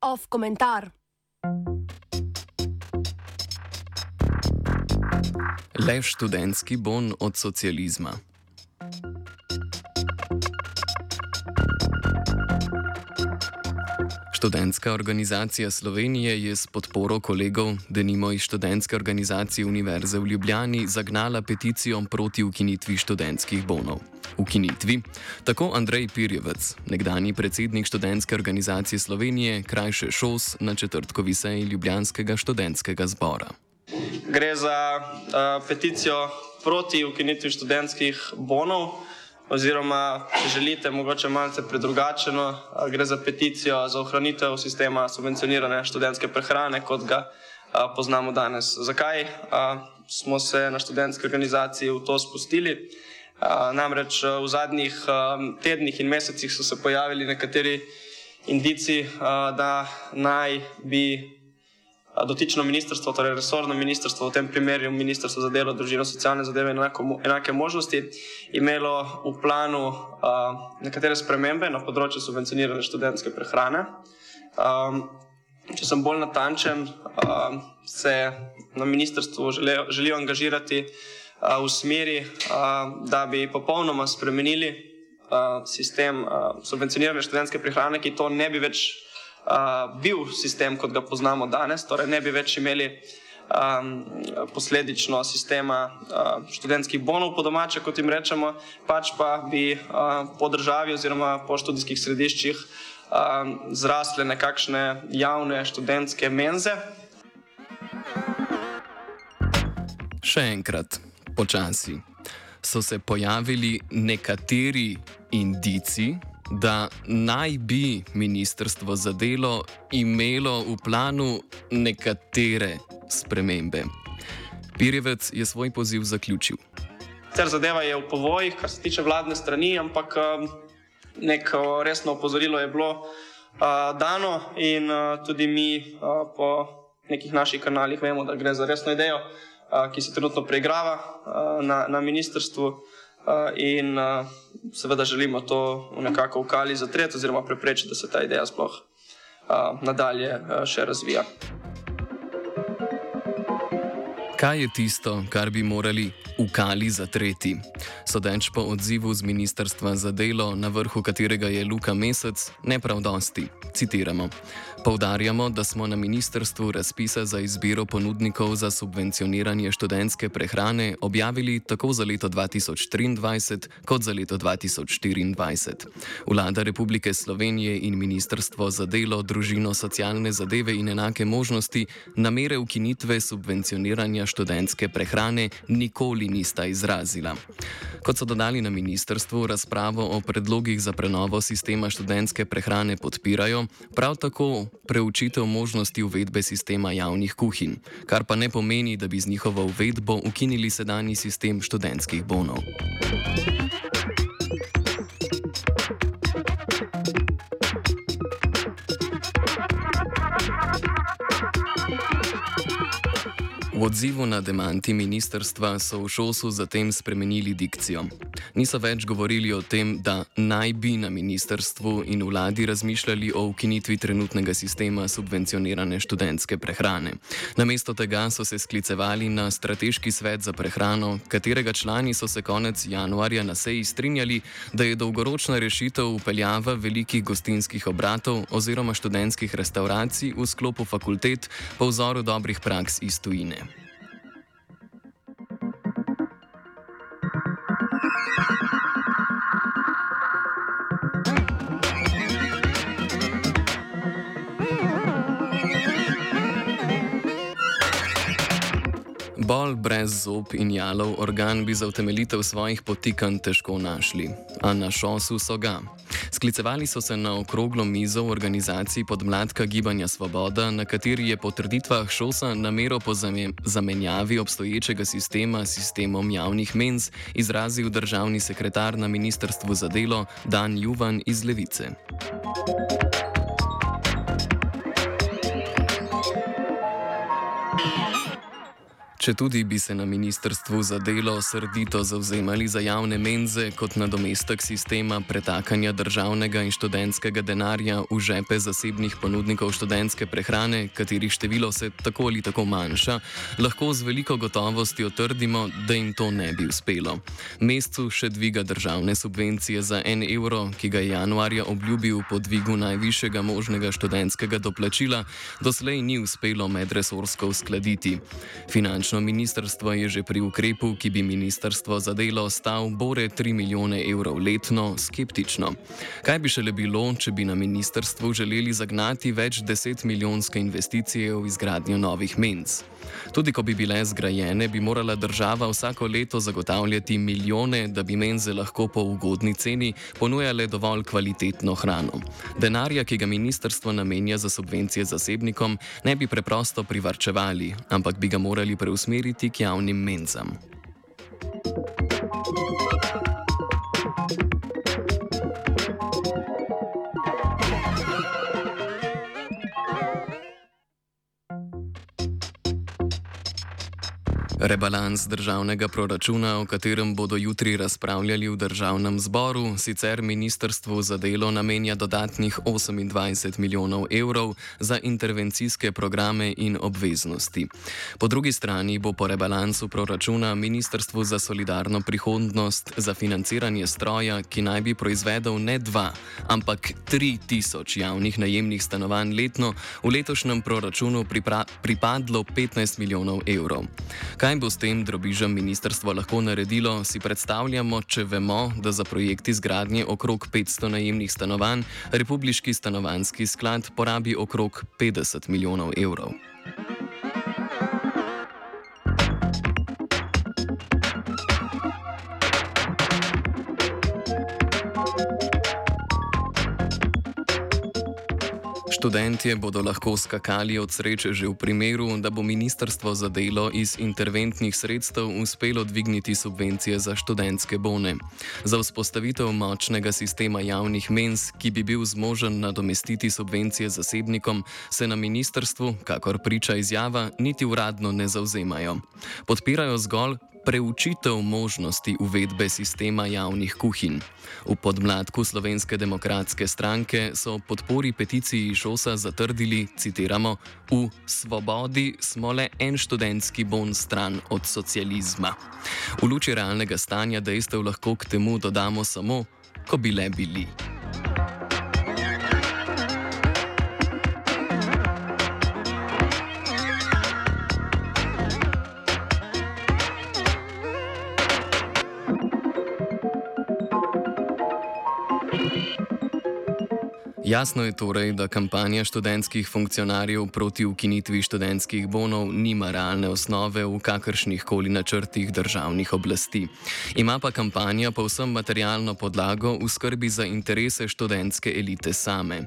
Off komentar. Le študentski bon od socializma. Študentska organizacija Slovenije je s podporo kolegov, denimo iz študentske organizacije Univerze v Ljubljani, zagnala peticijo proti ukinitvi študentskih bonov. Ukinitvi. Tako Andrej Pirjevec, nekdani predsednik študentske organizacije Slovenije, krajše ŠOS na četrtkovi seji Ljubljanskega študentskega zbora. Gre za uh, peticijo proti ukinitvi študentskih bonov oziroma, želite, mogoče malce predrugačeno, gre za peticijo za ohranitev sistema subvencionirane študentske prehrane, kot ga poznamo danes. Zakaj smo se na študentski organizaciji v to spustili? Namreč v zadnjih tednih in mesecih so se pojavili nekateri indici, da naj bi dotično ministrstvo, torej resorno ministrstvo, v tem primeru ministrstvo za delo, družino, socialne zadeve in enako, enake možnosti, imelo v planu uh, nekatere spremembe na področju subvencionirane študentske prehrane. Um, če sem bolj natančen, uh, se na ministrstvu želijo, želijo angažirati uh, v smeri, uh, da bi popolnoma spremenili uh, sistem uh, subvencionirane študentske prehrane, ki to ne bi več bil sistem, kot ga poznamo danes, torej ne bi več imeli um, posledično sistema uh, študentskih bonov po domače, kot jim rečemo, pač pa bi uh, po državi oziroma po študijskih središčih um, zrasle nekakšne javne študentske menze. Še enkrat, počasi so se pojavili nekateri indici, da naj bi ministrstvo za delo imelo v planu nekatere spremembe. Pirjevec je svoj poziv zaključil. Cer zadeva je v povojih, kar se tiče vladne strani, ampak um, neko resno opozorilo je bilo uh, dano in uh, tudi mi uh, po nekih naših kanalih vemo, da gre za resno idejo, ki se trenutno preigrava na, na ministrstvu. In seveda želimo to nekako v kali zatreti, oziroma preprečiti, da se ta ideja sploh nadalje še razvija. Kaj je tisto, kar bi morali v kali zatreti? Sodeč po odzivu z Ministrstva za delo, na vrhu katerega je Luka Mesec, ne prav dosti. Citiramo: Poudarjamo, da smo na ministrstvu razpise za izbiro ponudnikov za subvencioniranje študentske prehrane objavili tako za leto 2023 kot za leto 2024. Vlada Republike Slovenije in Ministrstvo za delo, družino, socialne zadeve in enake možnosti namere ukinitve subvencioniranja študentske prehrane nikoli nista izrazila. Kot so dodali na ministrstvu, razpravo o predlogih za prenovo sistema študentske prehrane podpirajo, prav tako preučitev možnosti uvedbe sistema javnih kuhinj, kar pa ne pomeni, da bi z njihovo uvedbo ukinili sedanji sistem študentskih bonov. V odzivu na demanti ministrstva so v šosu zatem spremenili dikcijo. Niso več govorili o tem, da naj bi na ministrstvu in vladi razmišljali o ukinitvi trenutnega sistema subvencionirane študentske prehrane. Namesto tega so se sklicevali na strateški svet za prehrano, katerega člani so se konec januarja na seji strinjali, da je dolgoročna rešitev upeljava velikih gostinskih obratov oziroma študentskih restauracij v sklopu fakultet po vzoru dobrih praks iz tujine. Bol brez zob in jalov organ bi za utemeljitev svojih potikanj težko našli, a na šosu so ga. Sklicevali so se na okroglo mizo v organizaciji podmladka Gibanja Svoboda, na kateri je po trditvah šosa namero po zamenjavi obstoječega sistema s sistemom javnih menz izrazil državni sekretar na Ministrstvu za delo Dan Juvan iz Levice. Če tudi bi se na ministrstvu za delo srdito zauzemali za javne menze kot nadomestek sistema pretakanja državnega in študentskega denarja v žepe zasebnih ponudnikov študentske prehrane, katerih število se tako ali tako manjša, lahko z veliko gotovostjo trdimo, da jim to ne bi uspelo. Mestu še dviga državne subvencije za en evro, ki ga je januarja obljubil po dvigu najvišjega možnega študentskega doplačila, doslej ni uspelo medresorsko uskladiti. Finančno ministrstvo je že pri ukrepu, ki bi ministrstvo za delo stal bore 3 milijone evrov letno, skeptično. Kaj bi šele bilo, če bi na ministrstvu želeli zagnati več deset milijonske investicije v izgradnjo novih menc? Tudi ko bi bile zgrajene, bi morala država vsako leto zagotavljati milijone, da bi menze lahko po ugodni ceni ponujale dovolj kvalitetno hrano. Denarja, ki ga ministrstvo namenja za subvencije zasebnikom, ne bi preprosto privarčevali, ampak bi ga morali preusmeriti k javnim menzam. Rebalans državnega proračuna, o katerem bodo jutri razpravljali v državnem zboru, sicer ministrstvu za delo namenja dodatnih 28 milijonov evrov za intervencijske programe in obveznosti. Po drugi strani bo po rebalansu proračuna ministrstvu za solidarno prihodnost za financiranje stroja, ki naj bi proizvedel ne dva, ampak tri tisoč javnih najemnih stanovanj letno, v letošnjem proračunu pripadlo 15 milijonov evrov. Kaj bo s tem drobižem ministrstvo lahko naredilo, si predstavljamo, če vemo, da za projekt izgradnje okrog 500 najemnih stanovanj Republiški stanovanski sklad porabi okrog 50 milijonov evrov. Študentje bodo lahko skakali od sreče že v primeru, da bo Ministrstvo za delo iz interventnih sredstev uspelo dvigniti subvencije za študentske bone. Za vzpostavitev močnega sistema javnih mens, ki bi bil zmožen nadomestiti subvencije zasebnikom, se na ministrstvu, kakor priča izjava, niti uradno ne zauzemajo. Podpirajo zgolj preučitev možnosti uvedbe sistema javnih kuhinj. V podmladku Slovenske demokratske stranke so podpori peticiji Šosa zatrdili, citiramo, v svobodi smo le en študentski bon stran od socializma. V luči realnega stanja dejstev lahko k temu dodamo samo, ko bi le bili. Jasno je torej, da kampanja študentskih funkcionarjev proti ukinitvi študentskih bonov nima realne osnove v kakršnih koli načrtih državnih oblasti. Ima pa kampanja povsem materialno podlago v skrbi za interese študentske elite same.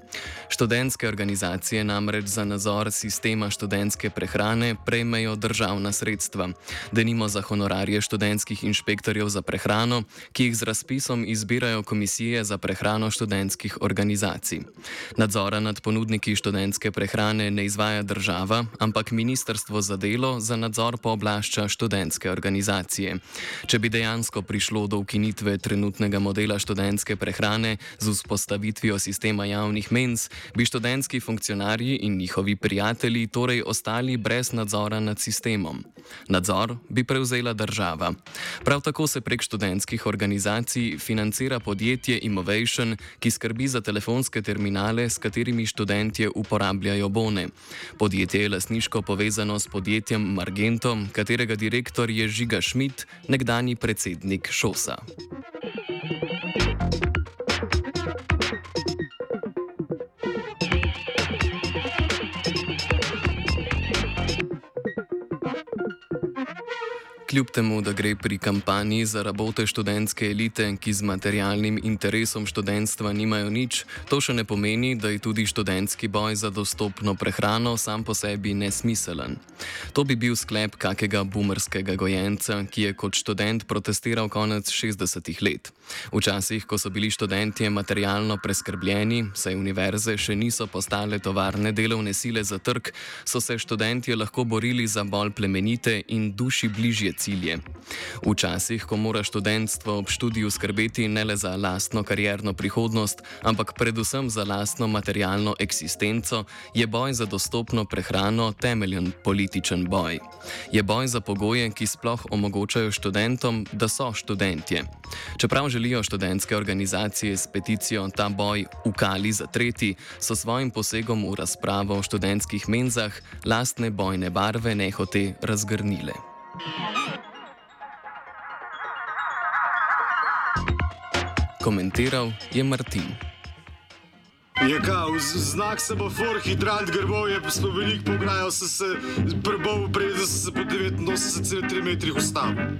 Študentske organizacije namreč za nadzor sistema študentske prehrane prejmejo državna sredstva, da nimo za honorarje študentskih inšpektorjev za prehrano, ki jih z razpisom izbirajo komisije za prehrano študentskih organizacij. Nadzora nad ponudniki študentske prehrane ne izvaja država, ampak Ministrstvo za delo za nadzor pooblašča študentske organizacije. Če bi dejansko prišlo do ukinitve trenutnega modela študentske prehrane z vzpostavitvijo sistema javnih menz, bi študentski funkcionarji in njihovi prijatelji torej ostali brez nadzora nad sistemom. Nadzor bi prevzela država. Prav tako se prek študentskih organizacij financira podjetje Innovation, ki skrbi za telefonske terminale terminale, s katerimi študentje uporabljajo bone. Podjetje je lasniško povezano s podjetjem Margento, katerega direktor je Žiga Šmit, nekdani predsednik Šosa. Kljub temu, da gre pri kampanji za rabote študentske elite, ki z materialnim interesom študentstva nimajo nič, to še ne pomeni, da je tudi študentski boj za dostopno prehrano sam po sebi nesmiselen. To bi bil sklep kakega bumerskega gojenca, ki je kot študent protestiral konec 60-ih let. Včasih, ko so bili študentje materialno preskrbljeni, saj univerze še niso postale tovarne delovne sile za trg, so se študentje lahko borili za bolj plemenite in duši bližje cilje. Včasih, ko mora študentstvo ob študiju skrbeti ne le za lastno karjerno prihodnost, ampak predvsem za lastno materialno eksistenco, je boj za dostopno prehrano temeljen političen boj. Je boj za pogoje, ki sploh omogočajo študentom, da so študentje. Čeprav želijo študentske organizacije s peticijo ta boj ukali za tretji, so svojim posegom v razpravo o študentskih menzah lastne bojne barve nehote razgrnile. Komentiral je Martin. Je kao, znak semafor, hidrant grbov je poslo veliko pograjal, se se prebal, preden se po 89,3 metrih ustavil.